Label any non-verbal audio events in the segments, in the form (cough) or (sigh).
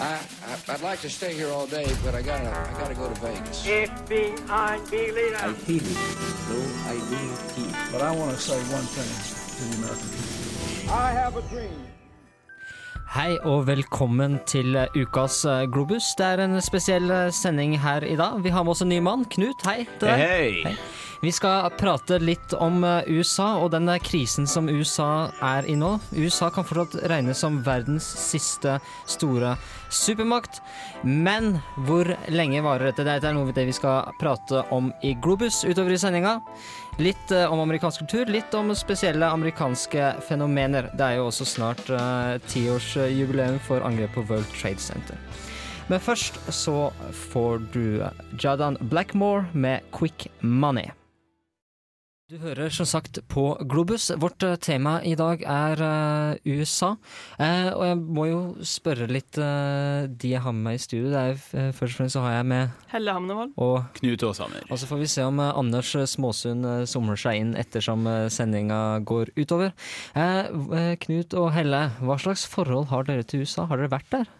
I, I I'd like to stay here all day, but I gotta I gotta go to Vegas. FBI. I feel it, though I do not feel. But I want to say one thing to the American people. I have a dream. Hei og velkommen til ukas eh, Globus. Det er en spesiell eh, sending her i dag. Vi har med oss en ny mann. Knut, hei til deg. Hei! Hei. Vi skal prate litt om eh, USA og den eh, krisen som USA er i nå. USA kan fortsatt regnes som verdens siste store supermakt. Men hvor lenge varer dette? Dette er noe av det vi skal prate om i Globus utover i sendinga. Litt eh, om amerikansk kultur, litt om spesielle amerikanske fenomener. Det er jo også snart tiårsjubileum uh, for angrepet på World Trade Center. Men først så får du Jadan Blackmore med Quick Money. Du hører som sagt på Globus. Vårt eh, tema i dag er uh, USA. Uh, og jeg må jo spørre litt uh, de jeg har med meg i studio. Det er, først og fremst så har jeg med Helle Hamnevold. og Knut Aashammer. og så får vi se om Anders Småsund somler seg inn ettersom sendinga går utover. Knut og Helle, hva slags forhold har dere til USA? Har dere vært der?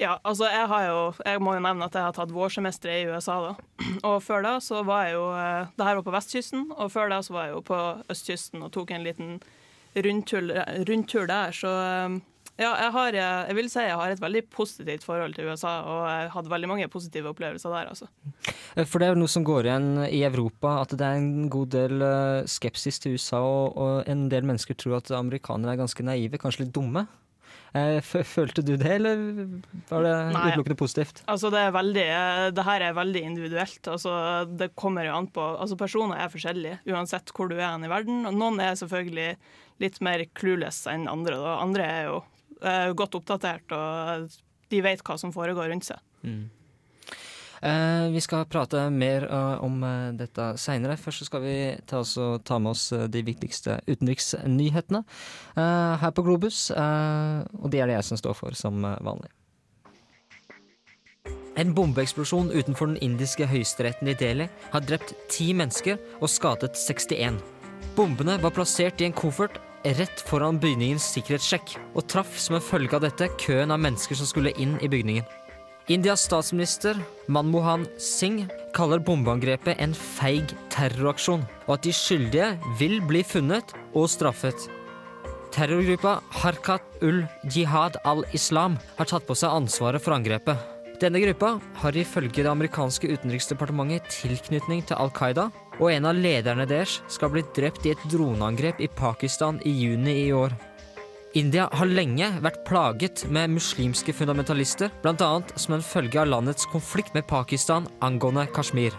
Ja, altså jeg har jo Jeg må jo nevne at jeg har tatt vårsemesteret i USA, da. Og før da så var jeg jo eh, Det her var på vestkysten, og før da så var jeg jo på østkysten og tok en liten rundtur, rundtur der. Så eh, ja, jeg har eh, Jeg vil si jeg har et veldig positivt forhold til USA, og jeg hadde veldig mange positive opplevelser der, altså. For det er jo noe som går igjen i Europa, at det er en god del skepsis til USA, og, og en del mennesker tror at amerikanere er ganske naive, kanskje litt dumme. Eh, fø- Følte du det, eller var det utelukkende positivt? Altså det er veldig eh, Det her er veldig individuelt. Altså det kommer jo an på Altså personer er forskjellige uansett hvor du er i verden. Og noen er selvfølgelig litt mer clueless enn andre. Da. Andre er jo eh, godt oppdatert og de vet hva som foregår rundt seg. Eh, vi skal prate mer eh, om eh, dette seinere. Først skal vi ta, ta med oss eh, de viktigste utenriksnyhetene eh, her på Globus. eh, og det er det jeg som står for, som eh, vanlig. En bombeeksplosjon utenfor den indiske høyesteretten i Delhi har drept ti mennesker og skadet 61. Bombene var plassert i en koffert rett foran bygningens sikkerhetssjekk, og traff som en følge av dette køen av mennesker som skulle inn i bygningen. Indias statsminister Manmohan Singh kaller bombeangrepet en feig terroraksjon, og at de skyldige vil bli funnet og straffet. Terrorgruppa Harkat ul Jihad al-Islam har tatt på seg ansvaret for angrepet. Denne gruppa har ifølge det amerikanske utenriksdepartementet tilknytning til Al Qaida, og en av lederne deres skal bli drept i et droneangrep i Pakistan i juni i år. India har lenge vært plaget med muslimske fundamentalister, bl.a. som en følge av landets konflikt med Pakistan angående Kashmir.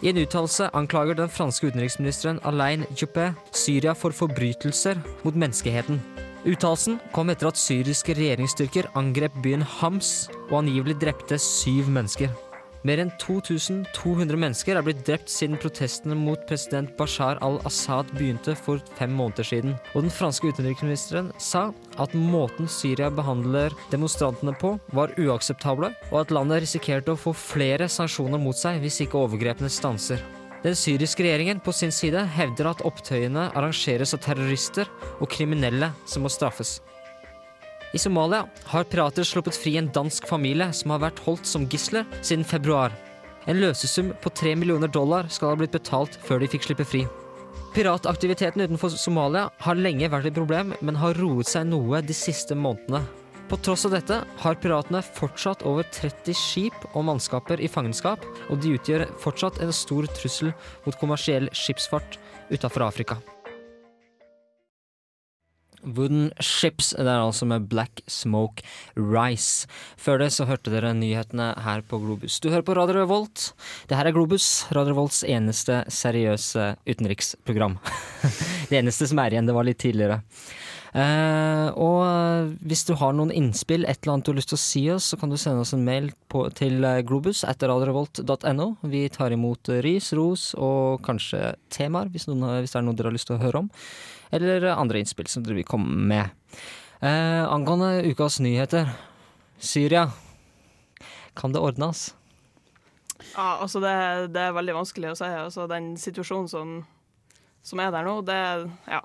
I en uttalelse anklager den franske utenriksministeren Alain Juppé Syria for forbrytelser mot menneskeheten. Uttalelsen kom etter at syriske regjeringsstyrker angrep byen Hams og angivelig drepte syv mennesker. Mer enn 2200 mennesker er blitt drept siden protestene mot president Bashar al-Assad begynte for fem måneder siden. Og den franske utenriksministeren sa at måten Syria behandler demonstrantene på, var uakseptable, og at landet risikerte å få flere sanksjoner mot seg hvis ikke overgrepene stanser. Den syriske regjeringen på sin side hevder at opptøyene arrangeres av terrorister og kriminelle som må straffes. I Somalia har pirater sluppet fri en dansk familie som har vært holdt som gisler siden februar. En løsesum på 3 millioner dollar skal ha blitt betalt før de fikk slippe fri. Pirataktiviteten utenfor Somalia har lenge vært et problem, men har roet seg noe de siste månedene. På tross av dette har piratene fortsatt over 30 skip og mannskaper i fangenskap, og de utgjør fortsatt en stor trussel mot kommersiell skipsfart utenfor Afrika. Wooden Ships, det er altså med Black Smoke Rice. Før det så hørte dere nyhetene her på Globus. Du hører på Radio Revolt. Det her er Globus, Radio Revolts eneste seriøse utenriksprogram. (laughs) det eneste som er igjen, det var litt tidligere. Uh, og hvis du har noen innspill, et eller annet du har lyst til å si oss, så kan du sende oss en mail på, til eh, globus etter radiorevolt.no. Vi tar imot ris, ros og kanskje temaer, hvis, noen, hvis det er noe dere har lyst til å høre om. Eller andre innspill som dere vil komme med. Eh, angående ukas nyheter. Syria. Kan det ordnes? Ja, altså det, det er veldig vanskelig å si. Altså den situasjonen som, som er der nå, det Ja.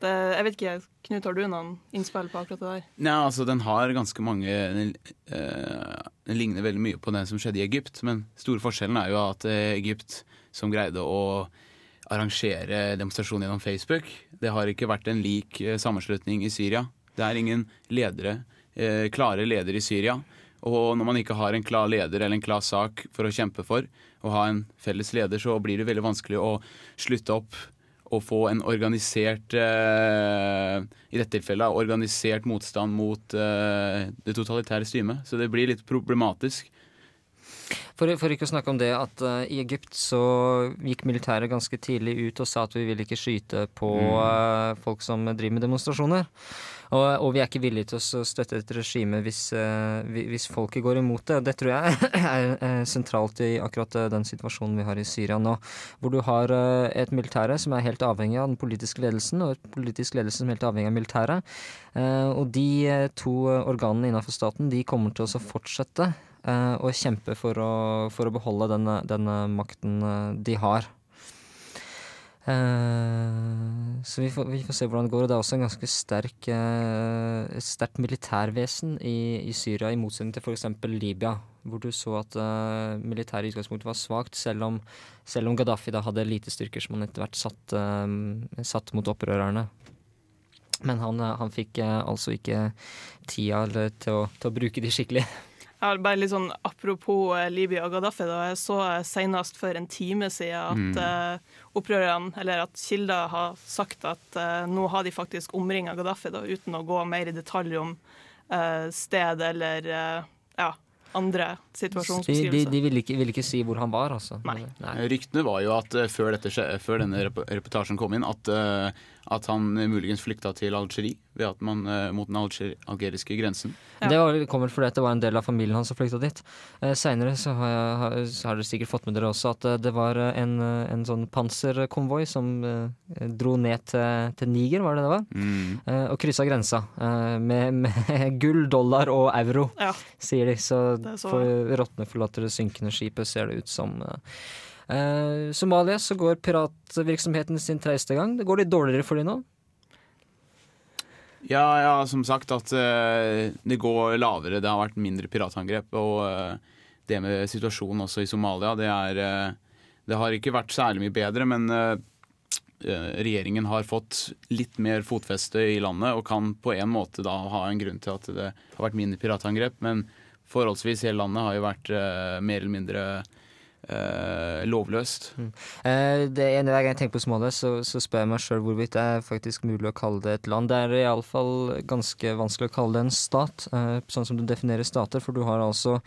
Det, jeg vet ikke Knut, har du noen innspill på akkurat det der? Nei, altså Den har ganske mange Den, eh, den ligner veldig mye på det som skjedde i Egypt, men store forskjellen er jo at eh, Egypt, som greide å arrangere demonstrasjon gjennom Facebook, det har ikke vært en lik eh, sammenslutning i Syria. Det er ingen ledere, eh, klare ledere i Syria. Og når man ikke har en klar leder eller en klar sak for å kjempe for, å ha en felles leder, så blir det veldig vanskelig å slutte opp og få en organisert eh, I dette tilfellet organisert motstand mot det totalitære styret. Så det blir litt problematisk. For, for ikke å snakke om det at uh, i Egypt så gikk militæret ganske tidlig ut og sa at vi vil ikke skyte på uh, folk som driver med demonstrasjoner. Og, og, vi er ikke villige til å støtte et regime hvis, uh, hvis folket går imot det. Det tror jeg (clears throat) er sentralt i akkurat den situasjonen vi har i Syria nå. Hvor du har et militære som er helt avhengig av den politiske ledelsen, og et politisk ledelse som er helt avhengig av militæret. Og de to organene innenfor staten de kommer til å fortsette og kjempe for å, for å beholde denne, denne, makten eh, de har. Uh, så vi får, vi får, se hvordan det går. Og det er også en ganske sterk, uh, sterkt militærvesen i, i, Syria, i motsetning til f.eks. Libya, hvor du så at militæret i utgangspunktet var svakt, selv om, selv om Gaddafi da hadde elitestyrker som han etter hvert satt, satt mot opprørerne. Men han, han fikk altså ikke tida til å, til å bruke de skikkelig. Ja, bare litt sånn Apropos eh, Libya og Gaddafi. da Jeg så senest for en time siden at mm. uh, opprørerne, eller at kilder har sagt at uh, nå har de faktisk omringa Gaddafi, da, uten å gå mer i detalj om uh, sted eller ja, andre situasjonsbeskrivelser. De, de, de ville, ikke, vil ikke, si hvor han var, altså? Nei. Nei. Ryktene var jo at før, dette, før denne reportasjen kom inn, at, at han muligens flykta til Algerie ved at man, mot den algeriske grensen. Ja. Det var, kommer fordi det var en del av familien hans som flykta dit. Eh, Seinere så, så, har dere sikkert fått med dere også at eh, det var eh, en, eh, en sånn panserkonvoi som eh, dro ned til, til, Niger, var det det var? Mm. Eh, og kryssa grensa med, med, (laughs) gull, dollar og euro, ja. sier de. Så, så. for rottene forlater det synkende skipet, ser det ut som. Somalia så går piratvirksomheten sin treiste gang. Det går litt dårligere for de nå. Ja, ja, som sagt at uh, det går lavere. Det har vært mindre piratangrep. Og uh, det med situasjonen også i Somalia, det er uh, Det har ikke vært særlig mye bedre, men regjeringen har fått litt mer fotfeste i landet og kan på en måte da ha en grunn til at det har vært mindre piratangrep. Men forholdsvis hele landet har jo vært mer eller mindre eh, lovløst. Mm. Eh, det ene gang jeg tenker på Somalia, så, så spør jeg meg sjøl hvorvidt det er faktisk mulig å kalle det et land. Det er iallfall ganske vanskelig å kalle det en stat, eh, sånn som du definerer stater. For du har altså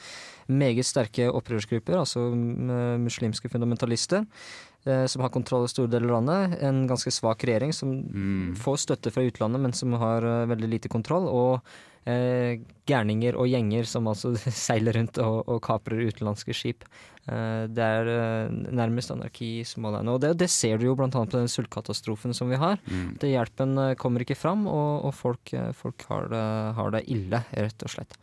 meget sterke opprørsgrupper, altså muslimske fundamentalister eh, som har kontroll over store deler av landet. En ganske svak regjering som mm. får støtte fra utlandet, men som har uh, veldig lite kontroll. Og eh, gærninger og gjenger som altså (laughs) seiler rundt og, og kaprer utenlandske skip. Eh, det er eh, nærmest anarki i Somalia nå. Og det, det, ser du jo bl.a. på den sultkatastrofen som vi har. Mm. Det Hjelpen eh, kommer ikke fram, og, og folk, eh, folk har, det, har det ille, rett og slett.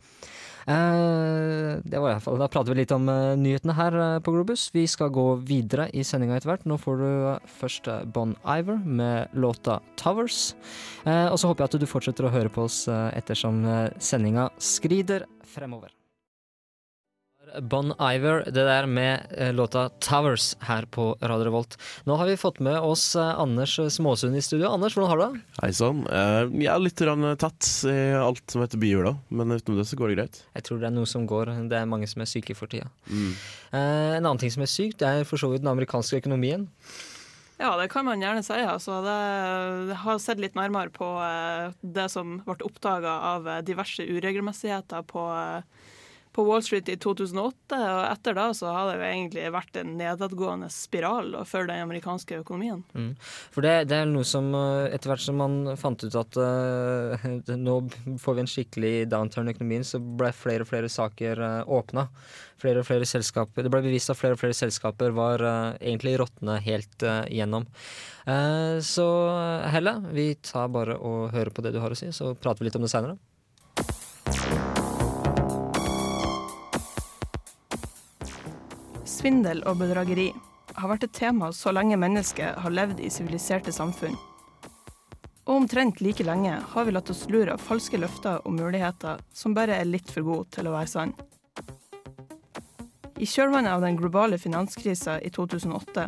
Eh, det var i hvert fall, Da prater vi litt om uh, nyhetene her uh, på Globus. Vi skal gå videre i sendinga etter hvert. Nå får du først Bon Iver med låta 'Towers'. og så håper jeg at du fortsetter å høre på oss ettersom sendinga skrider fremover. Bon Iver, det der med eh, låta 'Towers' her på Radio Revolt. Nå har vi fått med oss eh, Anders Småsund i studio. Anders, hvordan har du det? Hei sann. Eh, jeg er litt tatt i alt som heter bihula, men utenom det så går det greit. Jeg tror det er noe som går. Det er mange som er syke for tida. Mm. En annen ting som er sykt, det er for så vidt den amerikanske økonomien. Ja, det kan man gjerne si. Altså, det, jeg har sett litt nærmere på det som ble oppdaga av diverse uregelmessigheter på på Wall Street i 2008, og etter da så har det jo egentlig vært en nedadgående spiral for den amerikanske økonomien. Mm. For det, det, er noe som eh, etter hvert som man fant ut at uh, (laughs) nå får vi en skikkelig downturn i økonomien, så ble flere og flere saker uh, åpna. Flere og flere selskaper, det ble bevist at flere og flere selskaper var uh, egentlig råtne helt uh, igjennom. Så Helle, vi tar bare og hører på det du har å si, så prater vi litt om det seinere. Svindel og bedrageri har vært et tema så lenge mennesket har levd i siviliserte samfunn. Og omtrent like lenge har vi latt oss lure av falske løfter og muligheter som bare er litt for gode til å være sann. I kjølvannet av den globale finanskrisa i 2008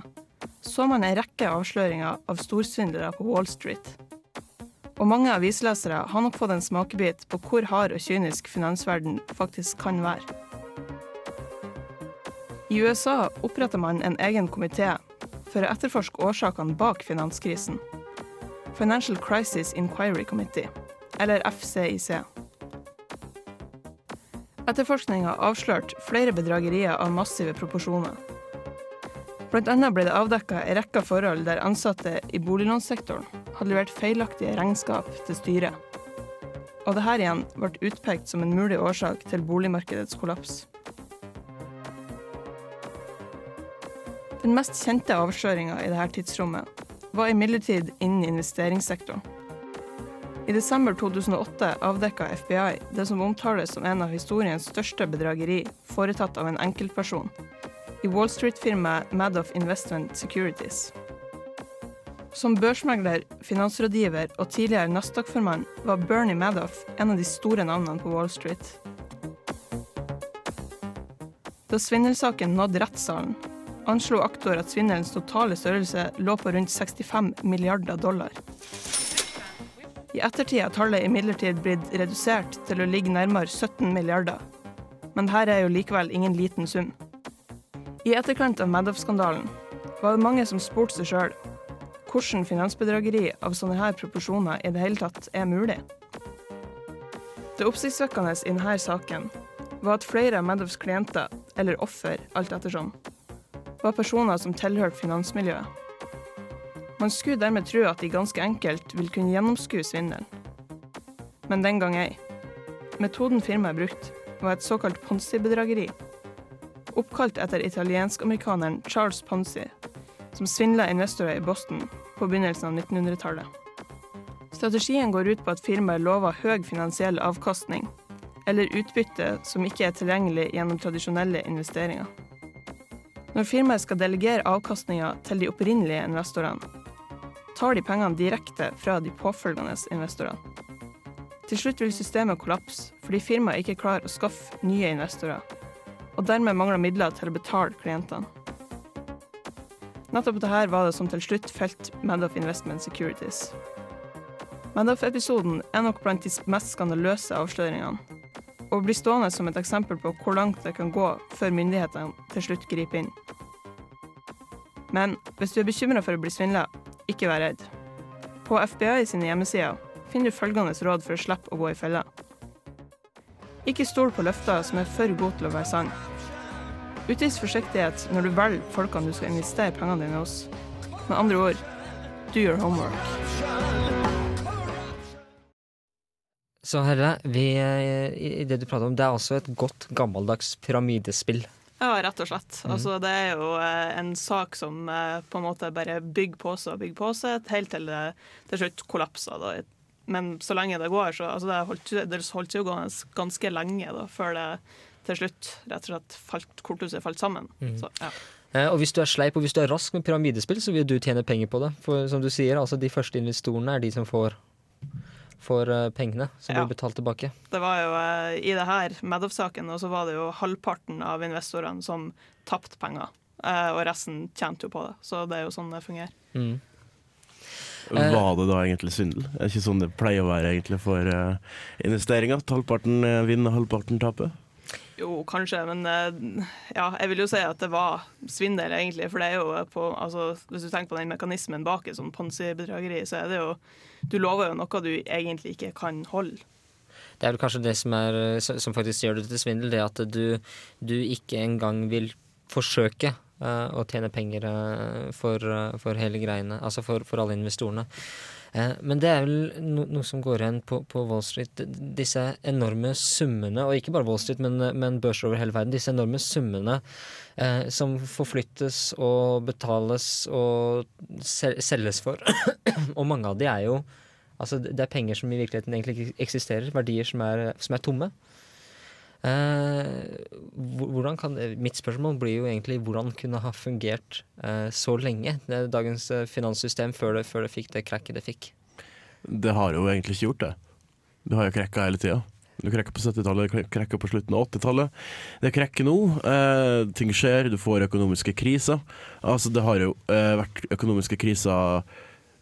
så man en rekke avsløringer av storsvindlere på Wall Street. Og mange avislesere har nok fått en smakebit på hvor hard og kynisk finansverden faktisk kan være. I USA oppretter man en egen komité for å etterforske årsakene bak finanskrisen. Financial Crisis Inquiry Committee, eller FCIC. Etterforskninga avslørte flere bedragerier av massive proporsjoner. Blant annet ble det avdekka en rekke forhold der ansatte i boliglånssektoren hadde levert feilaktige regnskap til styret. Og dette igjen ble utpekt som en mulig årsak til boligmarkedets kollaps. Den mest kjente avsløringa i dette tidsrommet var imidlertid innen investeringssektoren. I desember 2008 avdekka FBI det som omtales som en av historiens største bedrageri foretatt av en enkeltperson, i Wall Street-firmaet Madoff Investment Securities. Som børsmegler, finansrådgiver og tidligere Nasdaq-formann var Bernie Madoff en av de store navnene på Wall Street. Da svindelsaken nådde rettssalen, anslo aktor at svindelens totale størrelse lå på rundt 65 milliarder dollar. I ettertid har tallet imidlertid blitt redusert til å ligge nærmere 17 milliarder. Men dette er jo likevel ingen liten sum. I etterkant av Madoff-skandalen var det mange som spurte seg sjøl hvordan finansbedrageri av sånne her proporsjoner i det hele tatt er mulig. Det oppsiktsvekkende i denne saken var at flere av Madoffs klienter, eller offer, alt ettersom, var personer som tilhørte finansmiljøet. Man skulle dermed tro at de ganske enkelt vil kunne gjennomskue svindelen. Men den gang ei. Metoden firmaet brukte, var et såkalt Ponzi-bedrageri. Oppkalt etter italiensk-amerikaneren Charles Ponzi, som svindla investorer i Boston på begynnelsen av 1900-tallet. Strategien går ut på at firmaet lover høy finansiell avkastning, eller utbytte som ikke er tilgjengelig gjennom tradisjonelle investeringer. Når firmaet skal delegere avkastninga til de opprinnelige investorene, tar de pengene direkte fra de påfølgende investorene. Til slutt vil systemet kollapse fordi firmaet ikke klarer å skaffe nye investorer, og dermed mangler midler til å betale klientene. Nettopp dette var det som til slutt felt Madoff Investment Securities. Madoff-episoden er nok blant de mest skandaløse avsløringene, og blir stående som et eksempel på hvor langt det kan gå før myndighetene til slutt griper inn. Men hvis du er bekymra for å bli svindla, ikke vær redd. På FBI sine hjemmesider finner du følgende råd for å slippe å gå i fella. Ikke stol på løfter som er for gode til å være sann. Utvis forsiktighet når du velger folkene du skal investere pengene dine hos. Med andre ord do your homework. Så Herre, vi, eh, det du prater om, det er altså et godt gammeldags pyramidespill. Ja, rett og slett. Altså, det er jo eh, en sak som eh, på en måte bare bygger på seg og bygger på seg, helt til det til slutt kollapser. Da. Men så lenge det går, så altså, det holdt, det holdt jo gående ganske lenge da, før det til slutt rett og slett falt, korthuset falt sammen. Så, ja. Eh, Og hvis du er sleip og hvis du er rask med pyramidespill, så vil du tjene penger på det. For som du sier, altså de første investorene er de som får, får eh, pengene, som Ja. blir betalt tilbake. Det var jo eh, i det her Medoff-saken og så var det jo halvparten av investorene som tapte penger. Eh, og resten tjente jo på det. Så det er jo sånn det fungerer. Mm. Var det da egentlig svindel? Er det ikke sånn det pleier å være egentlig for investeringer? At halvparten vinner, halvparten taper? Jo, kanskje, men ja, jeg vil jo si at det var svindel, egentlig. For det er jo på altså, Hvis du tenker på den mekanismen bak et sånn Ponzi-bedrageri, så er det jo Du lover jo noe du egentlig ikke kan holde. Det er vel kanskje det som, er, eh, som faktisk gjør det til svindel, det at du, du ikke engang vil forsøke eh, å tjene penger eh, for, eh, for hele greiene, altså for, for alle investorene. Men det er vel no, noe som går igjen på, på Wall Street. Disse enorme summene, og ikke bare Wall Street, men, men børser over hele verden. Disse enorme summene eh, som forflyttes og betales og sel selges for. (coughs) og mange av de er jo Altså, det er penger som i virkeligheten egentlig ikke eksisterer. Verdier som er, som er tomme. Eh, hvordan kan, mitt spørsmål blir jo egentlig hvordan kunne ha fungert eh, så lenge, det dagens eh, finanssystem, før det, før det fikk det krakket det fikk. Det har jo egentlig ikke gjort det. Det har jo krekka hele tida. Du krekker på 70-tallet, du krekker på slutten av 80-tallet. Det krekker nå. Eh, ting skjer, du får økonomiske kriser. Altså, det har jo eh, vært økonomiske kriser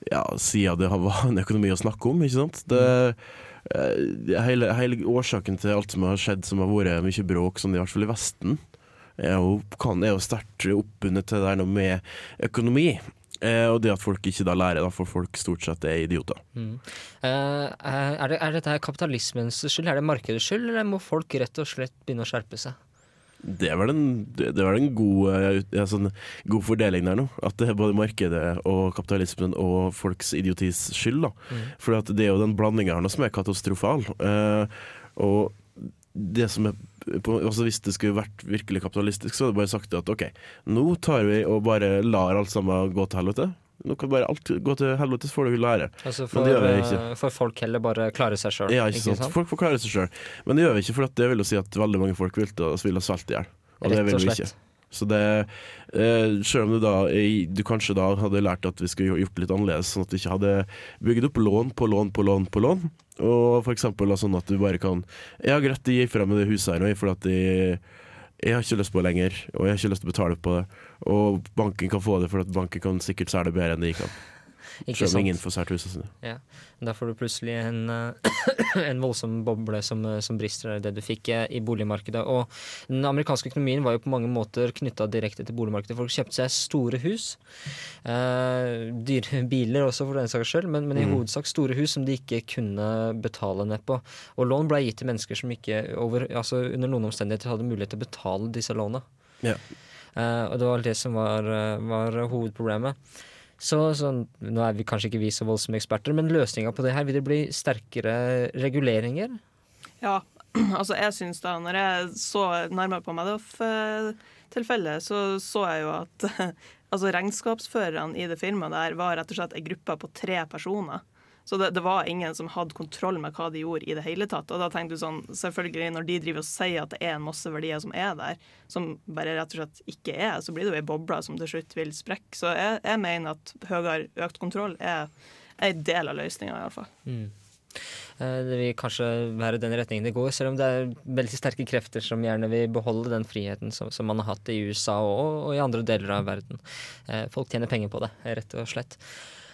ja, siden det var en økonomi å snakke om, ikke sant. Det, eh, hele, hele årsaken til alt som har skjedd som har vært mye bråk, sånn i hvert fall i Vesten, er jo, kan, er jo sterkt oppbundet til det der med økonomi. Eh, og det at folk ikke da lærer, da, for folk stort sett er idioter. Mm. Eh, er, det, er dette kapitalismens skyld, er det markedets skyld, eller må folk rett og slett begynne å skjerpe seg? Det var den en, det var en god, ja, sånn, god fordeling der nå. At det er både markedet og kapitalismen og folks idiotis skyld. da. Mm. For at det er jo den blandinga her nå som er katastrofal. Uh, og det som er på, altså Hvis det skulle vært virkelig kapitalistisk, så hadde jeg bare sagt at OK, nå tar vi og bare lar alt sammen gå til helvete. Nå kan bare alt gå til helvete, så får du lære. Altså Men det gjør vi ikke. for, for folk heller bare klare seg sjøl. Ja, ikke sant? Folk får klare seg sjøl. Men det gjør vi ikke, for det vil jo si at veldig mange folk vil, til, vil ha svelt i hjel. Og det vil og vi ikke. Så det, eh, selv om du da du kanskje da hadde lært at vi skulle gjort det litt annerledes, sånn at vi ikke hadde bygd opp lån på lån på lån på lån, og for eksempel sånn at du bare kan Ja, greit, de fra meg det huset her nå, for at de jeg har ikke lyst på det lenger, og jeg har ikke lyst til å betale på det. Og banken kan få det, for banken kan sikkert selge det bedre enn de kan. Ikke Selv om ingen får sært husene sine. Ja. Da får du plutselig en, eh, (clears throat) en voldsom boble som, eh, som brister, det du fikk eh, i boligmarkedet. Og den amerikanske økonomien var jo på mange måter knytta direkte til boligmarkedet. Folk kjøpte seg store hus. Eh, dyre biler også, for den saks skyld, men, men i Mm. hovedsak store hus som de ikke kunne betale ned på. Og lån ble gitt til mennesker som ikke over, altså under noen omstendigheter hadde mulighet til å betale disse lånene. Ja. Eh, og det var det som var, var hovedproblemet. Så, så nå er vi kanskje ikke vi så voldsomme eksperter, men løsninga på det her, vil det bli sterkere reguleringer? Ja, (clears throat) altså jeg syns da, når jeg så nærmere på Madoff-tilfellet, så så jeg jo at (laughs) altså regnskapsførerne i det firmaet der var rett og slett ei gruppe på tre personer. Så det, det var ingen som hadde kontroll med hva de gjorde i det hele tatt. Og da tenkte du sånn, selvfølgelig når de driver og sier at det er en masse verdier som er der, som bare rett og slett ikke er, så blir det jo ei boble som til slutt vil sprekke. Så jeg, jeg mener at høyere økt kontroll er en del av løsninga, iallfall. Mm. Eh, Det vil kanskje være den retningen det går, selv om det er veldig sterke krefter som gjerne vil beholde den friheten som, som man har hatt i USA og, og i andre deler av verden. Eh, Folk tjener penger på det, rett og slett.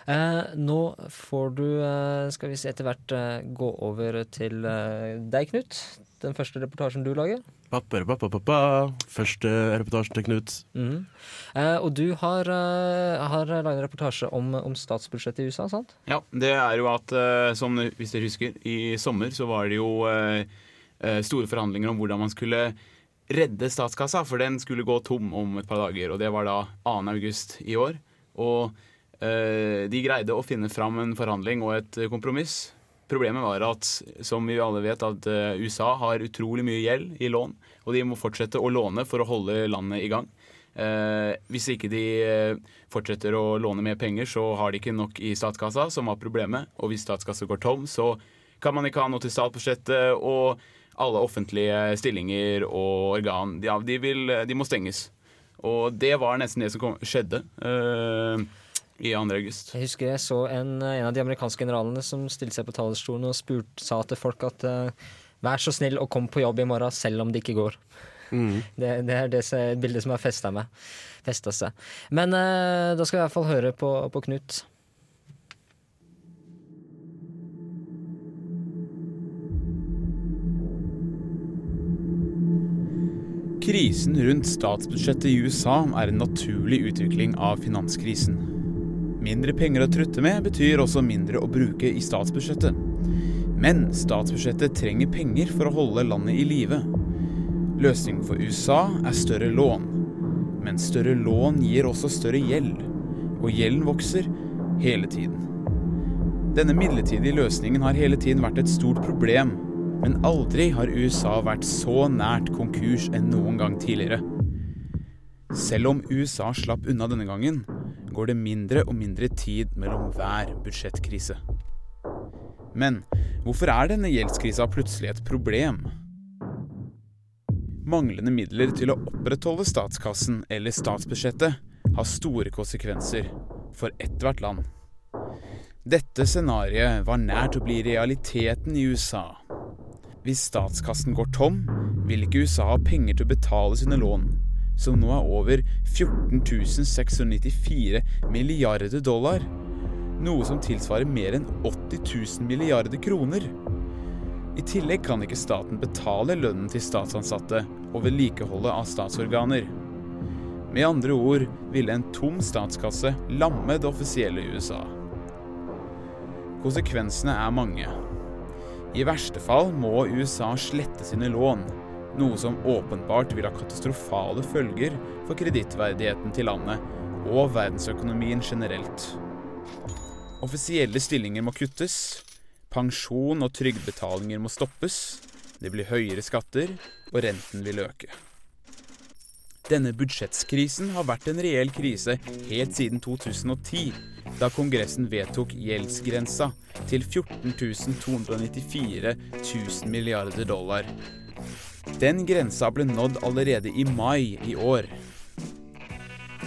Eh, nå får du, eh, skal vi se etter hvert, eh, gå over til eh, deg, Knut. Den første reportasjen du lager. Pappa, pappa, pappa. Første reportasjen til Knut. Mm. Eh, og du har, uh, har laget en reportasje om, om statsbudsjettet i USA, sant? Ja, det er jo at, eh, som hvis dere husker, i sommer så var det jo eh, eh, store forhandlinger om hvordan man skulle redde statskassa, for den skulle gå tom om et par dager. Og det var da 2. august i år. Og de greide å finne fram en forhandling og et eh, kompromiss. Problemet var at, som vi alle vet, at eh, USA har utrolig mye gjeld i lån, og de må fortsette å låne for å holde landet i gang. Eh, hvis ikke de eh, fortsetter å låne mer penger, så har de ikke nok i statskassa, som var problemet. Og hvis statskassa går tom, så kan man ikke ha noe til statsbudsjettet, og alle offentlige stillinger og organ, ja, de, vil, de må stenges. Og det var nesten det som kom, skjedde eh, i 2. august. Jeg husker jeg så en, en av de amerikanske generalene som stilte seg på talerstolen og spurt, sa til folk at uh, vær så snill og kom på jobb i morgen selv om det ikke går. Mm. (laughs) Det, det er det som- bildet som har festa meg. Festet seg. Men uh, da skal vi i hvert fall høre på, på Knut. Krisen rundt statsbudsjettet i USA er en naturlig utvikling av finanskrisen. Mindre penger å trutte med betyr også mindre å bruke i statsbudsjettet. Men statsbudsjettet trenger penger for å holde landet i live. Løsningen for USA er større lån. Men større lån gir også større gjeld. Og gjelden vokser hele tiden. Denne midlertidige løsningen har hele tiden vært et stort problem. Men aldri har USA vært så nært konkurs enn noen gang tidligere. Selv om USA slapp unna denne gangen, går det mindre og mindre tid mellom hver budsjettkrise. Men hvorfor er denne gjeldskrisa plutselig et problem? Manglende midler til å opprettholde statskassen eller statsbudsjettet har store konsekvenser for ethvert land. Dette scenarioet var nært å bli realiteten i USA. Hvis statskassen går tom, vil ikke USA ha penger til å betale sine lån, som nå er over 14 694 milliarder dollar. Noe som tilsvarer mer enn 80 000 milliarder kroner. I tillegg kan ikke staten betale lønnen til statsansatte og vedlikeholdet av statsorganer. Med andre ord ville en tom statskasse lamme det offisielle USA. Konsekvensene er mange. I verste fall må USA slette sine lån, noe som åpenbart vil ha katastrofale følger for kredittverdigheten til landet og verdensøkonomien generelt. Offisielle stillinger må kuttes, pensjon og trygdebetalinger må stoppes, det blir høyere skatter, og renten vil øke. Denne budsjettskrisen har vært en reell krise helt siden 2010, da Kongressen vedtok gjeldsgrensa til 14 294 000 milliarder dollar. Den grensa ble nådd allerede i mai i år.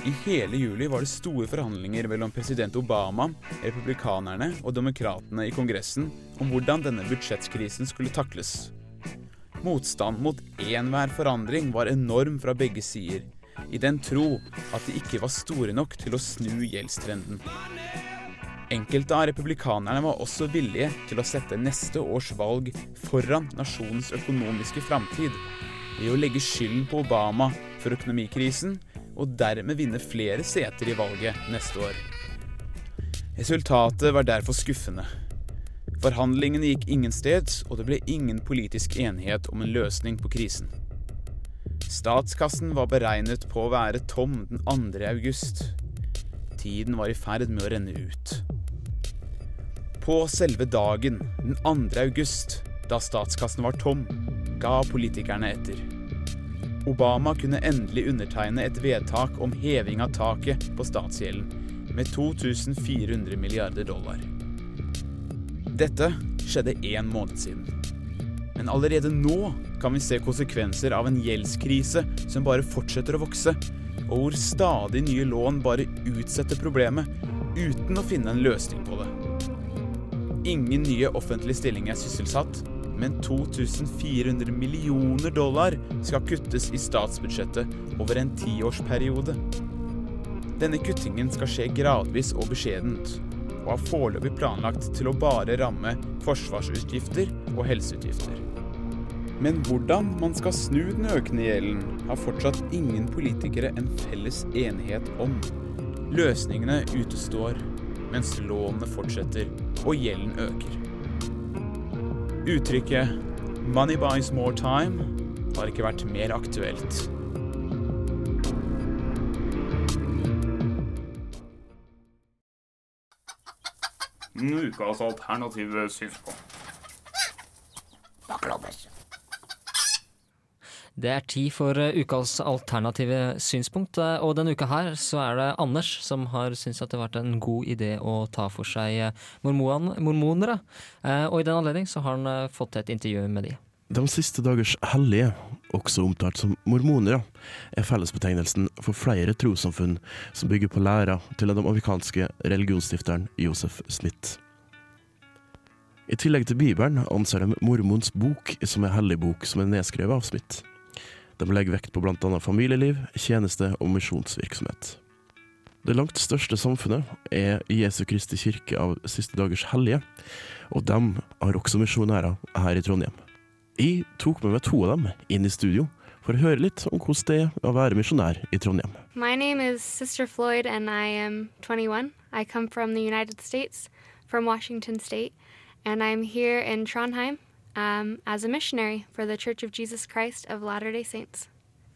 I hele juli var det store forhandlinger mellom president Obama, republikanerne og demokratene i Kongressen om hvordan denne budsjettkrisen skulle takles. Motstand mot enhver forandring var enorm fra begge sider, i den tro at de ikke var store nok til å snu gjeldstrenden. Enkelte av republikanerne var også villige til å sette neste års valg foran nasjonens økonomiske framtid, ved å legge skylden på Obama for økonomikrisen, og dermed vinne flere seter i valget neste år. Resultatet var derfor skuffende. Forhandlingene gikk ingensteds, og det ble ingen politisk enighet om en løsning på krisen. Statskassen var beregnet på å være tom den 2. august. Tiden var i ferd med å renne ut. På selve dagen, den 2. august, da statskassen var tom, ga politikerne etter. Obama kunne endelig undertegne et vedtak om heving av taket på statsgjelden med 2400 milliarder dollar. Dette skjedde én måned siden. Men allerede nå kan vi se konsekvenser av en gjeldskrise som bare fortsetter å vokse, og hvor stadig nye lån bare utsetter problemet uten å finne en løsning på det. Ingen nye offentlige stillinger er sysselsatt, men 2400 millioner dollar skal kuttes i statsbudsjettet over en tiårsperiode. Denne kuttingen skal skje gradvis og beskjedent, og er foreløpig planlagt til å bare ramme forsvarsutgifter og helseutgifter. Men hvordan man skal snu den økende gjelden, har fortsatt ingen politikere en felles enighet om. Løsningene utestår, mens lånene fortsetter og gjelden øker. Uttrykket 'money buys more time' har ikke vært mer aktuelt. Ukas alternative synspunkt. Det er tid for eh, ukas alternative synspunkt, eh, og denne uka her så er det Anders som har syntes at det har vært en god idé å ta for seg eh, mormonere. Og i den anledning så har han fått til et intervju med de. De siste dagers hellige, også omtalt som mormonere, er fellesbetegnelsen for flere trossamfunn som bygger på læra til den amerikanske religionsstifteren Joseph Smith. I tillegg til Bibelen anser de Mormons bok som en hellig bok som er nedskrevet av Smith. De legger vekt på bl.a. familieliv, tjeneste og misjonsvirksomhet. Det langt største samfunnet er Jesu Kristi kirke av siste dagers hellige, og de har også misjonærer her i Trondheim. Jeg tok med meg to av dem inn i studio for å høre litt om hvordan det er å være misjonær i Trondheim. My name is Sister Floyd, and I am 21. I come from the United States, from Washington State, and I'm here in Trondheim um, as a missionary for the Church of Jesus Christ of Latter day Saints.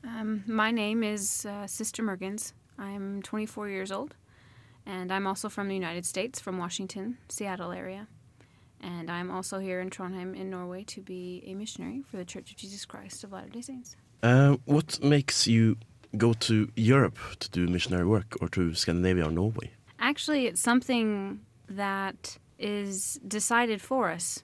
Um, my name is uh, Sister Mergens. I'm 24 years old, and I'm also from the United States, from Washington, Seattle area. And I'm also here in Trondheim in Norway to be a missionary for the Church of Jesus Christ of Latter day Saints. Uh, what makes you go to Europe to do missionary work or to Scandinavia or Norway? Actually, it's something that is decided for us.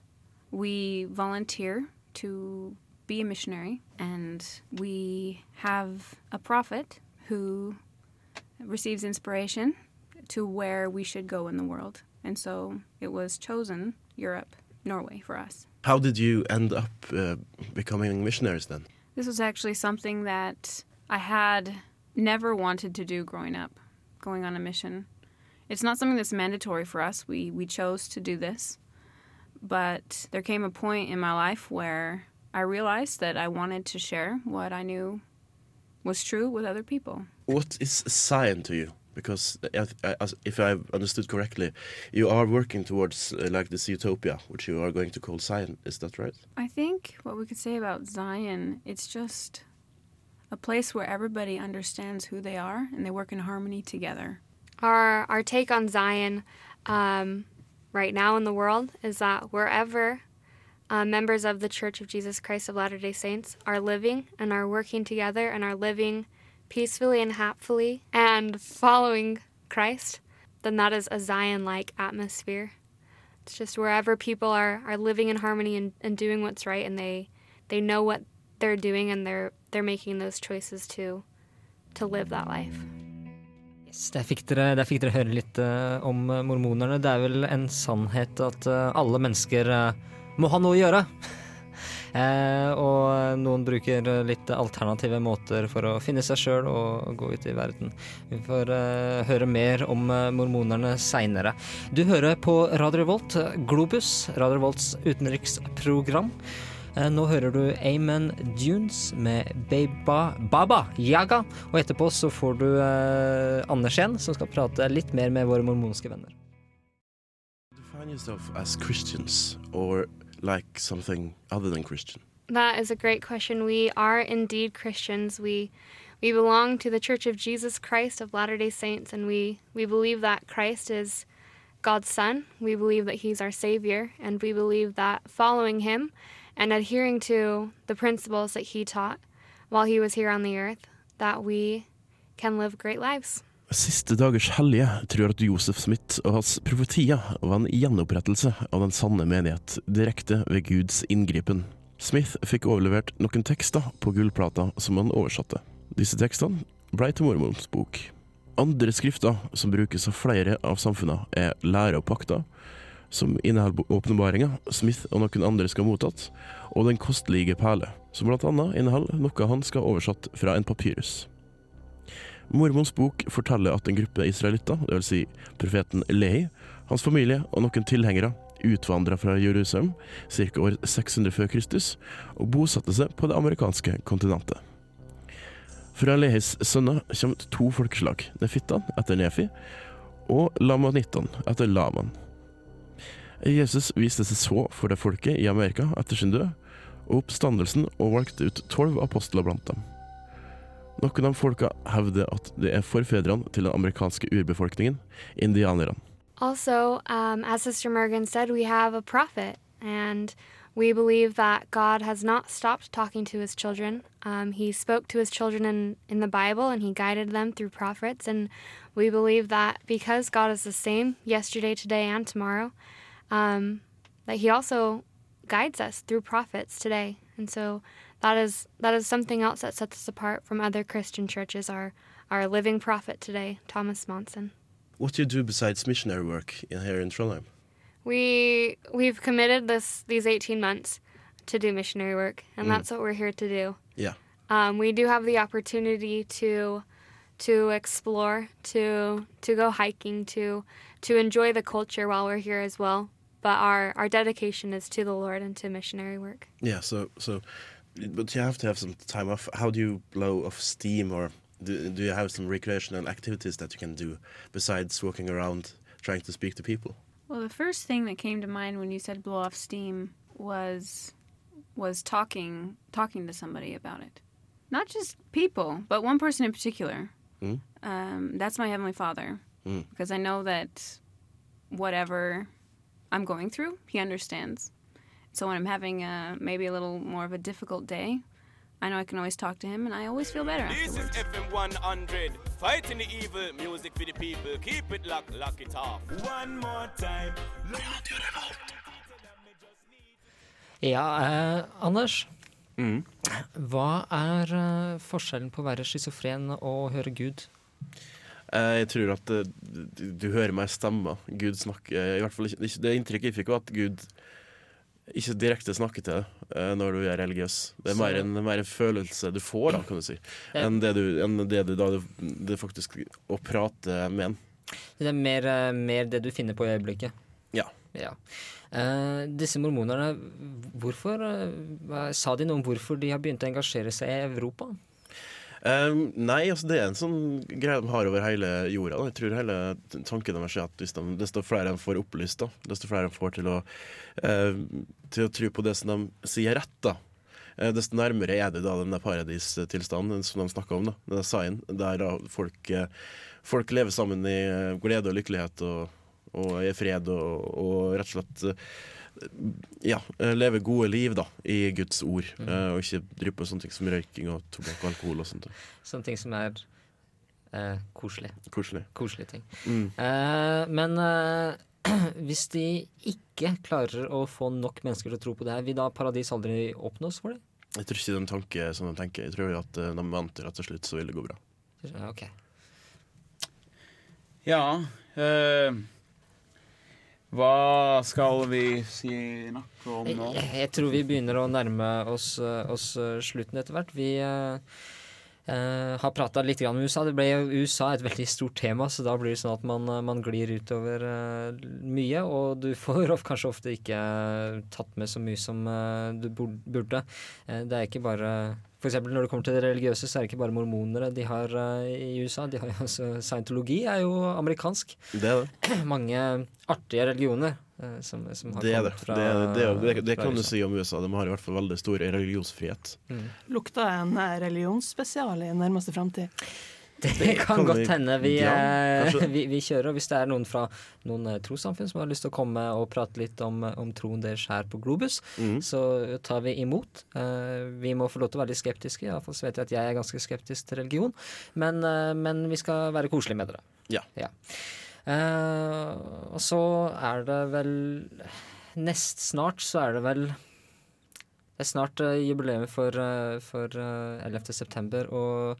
We volunteer to be a missionary, and we have a prophet who receives inspiration to where we should go in the world. And so it was chosen Europe, Norway for us. How did you end up uh, becoming missionaries then? This was actually something that I had never wanted to do growing up, going on a mission. It's not something that's mandatory for us. We we chose to do this. But there came a point in my life where I realized that I wanted to share what I knew was true with other people. What is Zion to you? Because uh, uh, as- if I've understood correctly, you are working towards uh, like this utopia, which you are going to call Zion. Is that right? I think what we could say about Zion, it's just a place where everybody understands who they are and they work in harmony together. Our our take on Zion um, right now in the world is that wherever uh, members of the Church of Jesus Christ of Latter Day Saints are living and are working together and are living peacefully and happily and following Christ, then that is a Zion-like atmosphere. It's just wherever people are, are living in harmony and, and doing what's right and they they know what they're doing and they're they're making those choices to to live that life. Yes, der fikk, dere, der fikk dere høre litt uh, om eh, mormonerne. Det er vel en sannhet at uh, alle mennesker uh, må ha noe å gjøre. (laughs) Og noen bruker litt alternative måter for å finne seg sjøl og gå ut i verden. Vi får høre mer om mormonerne seinere. Du hører på Radio Revolt, eh, Globus, Radio Revolts utenriksprogram. Eh, Nå hører du Amen Dunes med Baba, Baba Yaga, og etterpå så får du eh, Anders igjen, som skal prate litt mer med våre mormonske venner. As Christians or like something other than Christian. That is a great question. We are indeed Christians. We we belong to the Church of Jesus Christ of Latter-day Saints and we we believe that Christ is God's son. We believe that he's our savior and we believe that following him and adhering to the principles that he taught while he was here on the earth that we can live great lives. Siste dagers hellige tror at Josef Smith og hans profetier var en gjenopprettelse av den sanne menighet, direkte ved Guds inngripen. Smith fikk overlevert noen tekster på gullplata som han oversatte. Disse tekstene blei til Mormons bok. Andre skrifter som brukes av flere av samfunnene, er lære og pakter, som inneholder åpenbaringa Smith og noen andre skal ha mottatt, og Den kostelige perle, som blant annet inneholder noe han skal ha oversatt fra en papyrus. Mormons bok forteller at en gruppe israelitter, dvs. Si profeten Lehi, hans familie og noen tilhengere utvandra fra Jerusalem ca. år 600 før Kristus og bosatte seg på det amerikanske kontinentet. Fra Lehis sønner kommer to folkeslag, nefittan etter Nefi og lamanittan etter Laman. Jesus viste seg så for det folket i Amerika etter sin død og oppstandelsen og valgte ut tolv apostler blant dem. Noen av folka hevder at det er forfedrene til den amerikanske urbefolkningen, indianerne. Also, um, as Sister Morgan said, we have a prophet, and we believe that God has not stopped talking to his children. Um, he spoke to his children in, in the Bible, and he guided them through prophets. And we believe that because God is the same yesterday, today, and tomorrow, um, that he also guides us through prophets today. And so that is that is something else that sets us apart from other Christian churches. Our our living prophet today, Thomas Monson. What do you do besides missionary work in, here in Trondheim? We we've committed this these 18 months to do missionary work, and Mm. that's what we're here to do. Yeah. Um, we do have the opportunity to to explore, to to go hiking, to to enjoy the culture while we're here as well. But our our dedication is to the Lord and to missionary work. Yeah, so so, but you have to have some time off. How do you blow off steam, or do, do you have some recreational activities that you can do besides walking around trying to speak to people? Well, the first thing that came to mind when you said blow off steam was was talking talking to somebody about it. Not just people, but one person in particular. Mm. Um, that's my heavenly Father, Mm. because I know that whatever I'm going through, He understands. So when I'm having a, maybe a little more of a difficult day, I know I can always talk to Him, and I always feel better This is. FM 100, fighting the evil, music for the people. Keep it locked, lock it off. One more time. Ja, eh, Anders. Hva er eh, forskjellen på å være schizofren og høre Gud? Eh, Jeg tror at eh, du, du hører meg stemme. Gud snakker i hvert fall ikke, Det inntrykket jeg fikk, var at Gud ikke direkte snakker til deg eh, når du er religiøs. Det er mer en, mer en følelse du får, da, kan du si, enn det du, enn det du da det faktisk å prate med en. Det er mer, eh, mer det du finner på i øyeblikket. Ja. Ja. Uh, disse mormonerne, hvorfor uh, Sa de noe om hvorfor de har begynt å engasjere seg i Europa? Nei, altså det er en sånn greie de har over hele jorda. Da. Jeg tror hele tanken deres er at de, desto flere de får opplyst, da, desto flere de får til å, uh, til å tro på det som de sier rett, da. Uh, desto nærmere er det da den der paradistilstanden som de snakker om, da. Den sign, der da folk, uh, folk lever sammen i glede og lykkelighet og, og i fred og, og rett og slett ja, eh, leve gode liv da, i Guds ord, eh, og ikke drive på sånne ting som røyking og tobakk og alkohol og sånt. Sånne ting som er uh, koselig. Koselig. Koselige ting. Mm. Uh, men (clears throat) hvis de ikke klarer å få nok mennesker til å tro på det her, vil da paradis aldri oppnås for dem? Jeg tror ikke de tanker som de tenker. Jeg tror at de venter at til slutt så vil det gå bra. Okay. ok. Ja eh, Hva skal vi si noe om nå? Jeg, jeg tror vi begynner å nærme oss, eh, oss eh, slutten etter hvert. Vi eh, eh, har prata litt om USA. Det ble jo USA et veldig stort tema, så da blir det sånn at man, man glir utover eh, mye. Og du får (laughs) kanskje ofte ikke tatt med så mye som eh, du burde. Det er ikke bare for eksempel når det kommer til det religiøse, så er det ikke bare mormonere de har uh, i USA. De har jo også Scientologi er jo amerikansk. Det er det. (clears throat) Mange artige religioner eh, som, som har Det er det. kommet fra Det, er- det, er- det, det fra kan du si om USA. De har i hvert fall veldig stor religionsfrihet. Lukta en eh, religionsspesial i nærmeste framtid. Det, kan godt hende vi, ja, eh, vi, vi kjører. Hvis det er noen fra noen eh, trossamfunn som har lyst til å komme og prate litt om, om troen deres her på Globus, mm. så tar vi imot. Eh, vi må få lov til å være litt skeptiske. Iallfall så vet jeg at jeg er ganske skeptisk til religion. Men, eh, men vi skal være koselige med dere. Ja. Eh, og så er det vel Nest snart så er det vel Det er snart jubileum for, eh, for eh, 11. september, og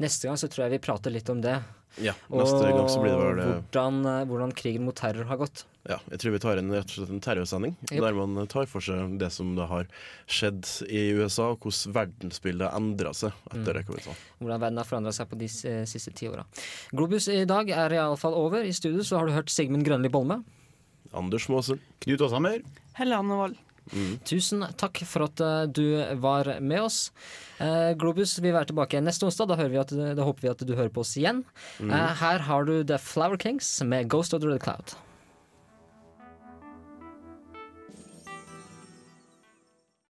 neste gang så tror jeg vi prater litt om det. Ja, neste gang så blir det vel det. hvordan, eh, hvordan krigen mot terror har gått. Ja, jeg tror vi tar en, rett og slett en terrorsending, Yep. der man tar for seg det som da har skjedd i USA, og hvordan verdensbildet har endra seg etter det. kan vi ta. Hvordan verden har forandra seg på de eh, siste ti åra. Globus i dag er iallfall over. I studio så har du hørt Sigmund Grønli Bolme. Anders Maasen. Knut Aashammer. Helle Anne Wold. Tusen takk for at eh, du var med oss. Eh, Globus vil være tilbake neste onsdag. Da, hører vi at, da håper vi at du hører på oss igjen. Mm. Eh, her har du The Flower Kings med Ghost of the Red Cloud.